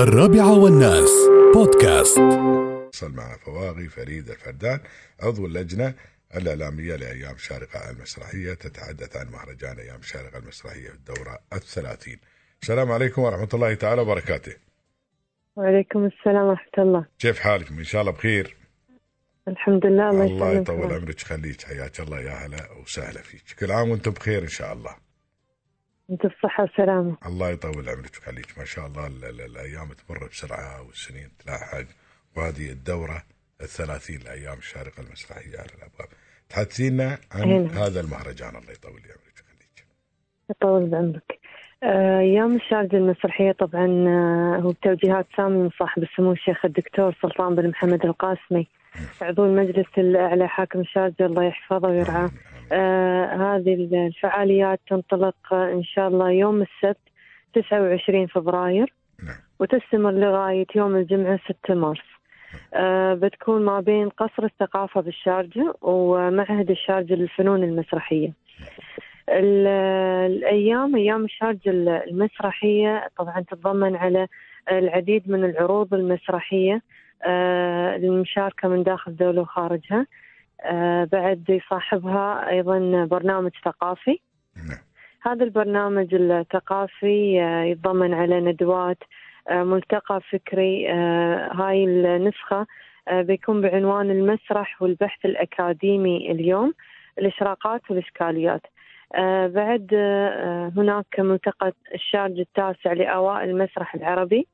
الرابعة والناس. بودكاست. وصل معنا فواغي فريد الفردان عضو اللجنة الإعلامية لأيام شارقة المسرحية تتحدث عن مهرجان أيام شارقة المسرحية في الدورة الثلاثين. السلام عليكم ورحمة الله تعالى وبركاته. وعليكم السلام ورحمة الله. كيف حالكم؟ إن شاء الله بخير. الحمد لله الله, الله. يطول عمرك خليك حياك الله يا هلا وسهلا فيك. كل عام وأنتم بخير إن شاء الله. انت بصحة وسلامة الله يطول عمرك ويخليك ما شاء الله ال- ال- الأيام تمر بسرعة والسنين تلاحق. وهذه الدورة الثلاثين لايام الشارقة المسرحية على الأبواب. تحدثينا عن نعم. هذا المهرجان. الله يطول عمرك ويخليك يطول بعمرك. آه، أيام الشارقة المسرحية طبعا آه، هو بتوجيهات سامي من صاحب السمو الشيخ الدكتور سلطان بن محمد القاسمي. عضو المجلس الأعلى حاكم الشارقة. الله يحفظه ويرعاه. آه هذه الفعاليات تنطلق آه، إن شاء الله يوم السبت 29 فبراير. نعم. وتستمر لغاية يوم الجمعة 6 مارس. آه بتكون ما بين قصر الثقافة بالشارجة ومعهد الشارجة للفنون المسرحية. ال- الأيام أيام الشارجة المسرحية طبعا تتضمن على العديد من العروض المسرحية آه، للمشاركة من داخل الدولة وخارجها. آه، بعد يصاحبها أيضا برنامج ثقافي. نعم. هذا البرنامج الثقافي آه، يتضمن على ندوات آه، ملتقى فكري آه، هاي النسخة آه، بيكون بعنوان المسرح والبحث الأكاديمي اليوم الإشراقات والإشكاليات. آه، بعد آه، هناك ملتقى الشارج التاسع لأوائل المسرح العربي.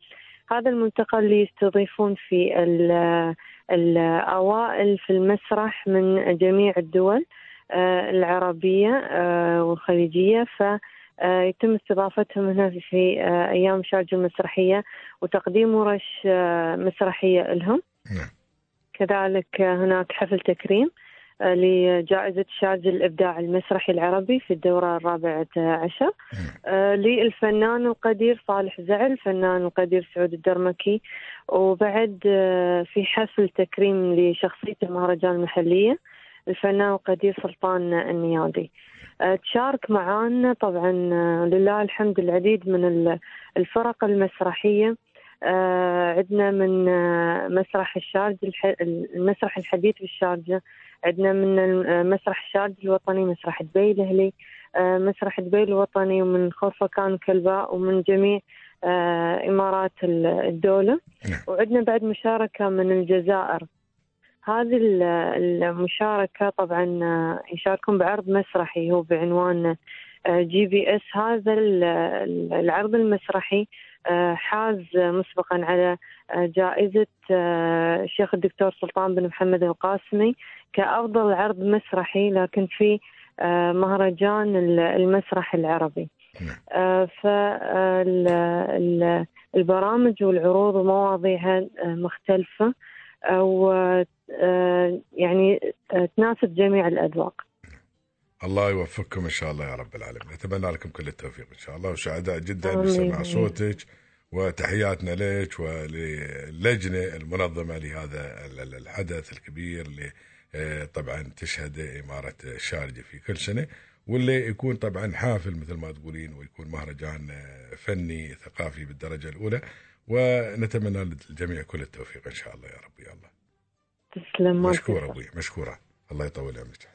هذا الملتقى اللي يستضيفون فيه ال- الأوائل في المسرح من جميع الدول آه، العربية آه، والخليجية. فيتم استضافتهم هنا في آه، أيام شارجة المسرحية وتقديم ورش آه، مسرحية لهم. نعم. كذلك آه، هناك حفل تكريم. آه، لجائزة شارج الإبداع المسرحي العربي في الدورة الرابعة عشر. آه، للفنان القدير صالح زعل الفنان القدير سعود الدرمكي. وبعد آه، في حفل تكريم لشخصية المهرجان المحلية الفنان القدير سلطان النيادي آه، تشارك معانا طبعا لله الحمد العديد من ال- الفرق المسرحية. آه، عندنا من آه، مسرح الشارجة الح- المسرح الحديث بالشارجة عندنا من مسرح الشارجة الوطني مسرح دبي الأهلي آه، مسرح دبي الوطني ومن خرفكان كلباء ومن جميع آه، إمارات ال- الدولة. نعم. وعندنا بعد مشاركة من الجزائر. هذه ال- المشاركة طبعا آه، يشاركون بعرض مسرحي هو بعنوان GPS هذا ال- ال- العرض المسرحي حاز مسبقا على جائزة آه، الشيخ الدكتور سلطان بن محمد القاسمي كأفضل عرض مسرحي لكن في آه، مهرجان ال- المسرح العربي نعم. فالبرامج والعروض ومواضيعها آه، مختلفة و آه، يعني آه، تناسب جميع الأذواق الله يوفقكم إن شاء الله يا رب العالمين أتمنى لكم كل التوفيق إن شاء الله وسعداء جدا. بسماع صوتك وتحياتنا لك وللجنة المنظمة لهذا ال- ال- الحدث الكبير اللي آه، طبعا تشهد إمارة الشارجه في كل سنة واللي يكون طبعا حافل مثل ما تقولين ويكون مهرجان آه، فني ثقافي بالدرجة الأولى ونتمنى للجميع كل التوفيق إن شاء الله يا رب. يا الله تسلم ما مشكور تسلم. أبوي مشكورة. الله يطول عمرك.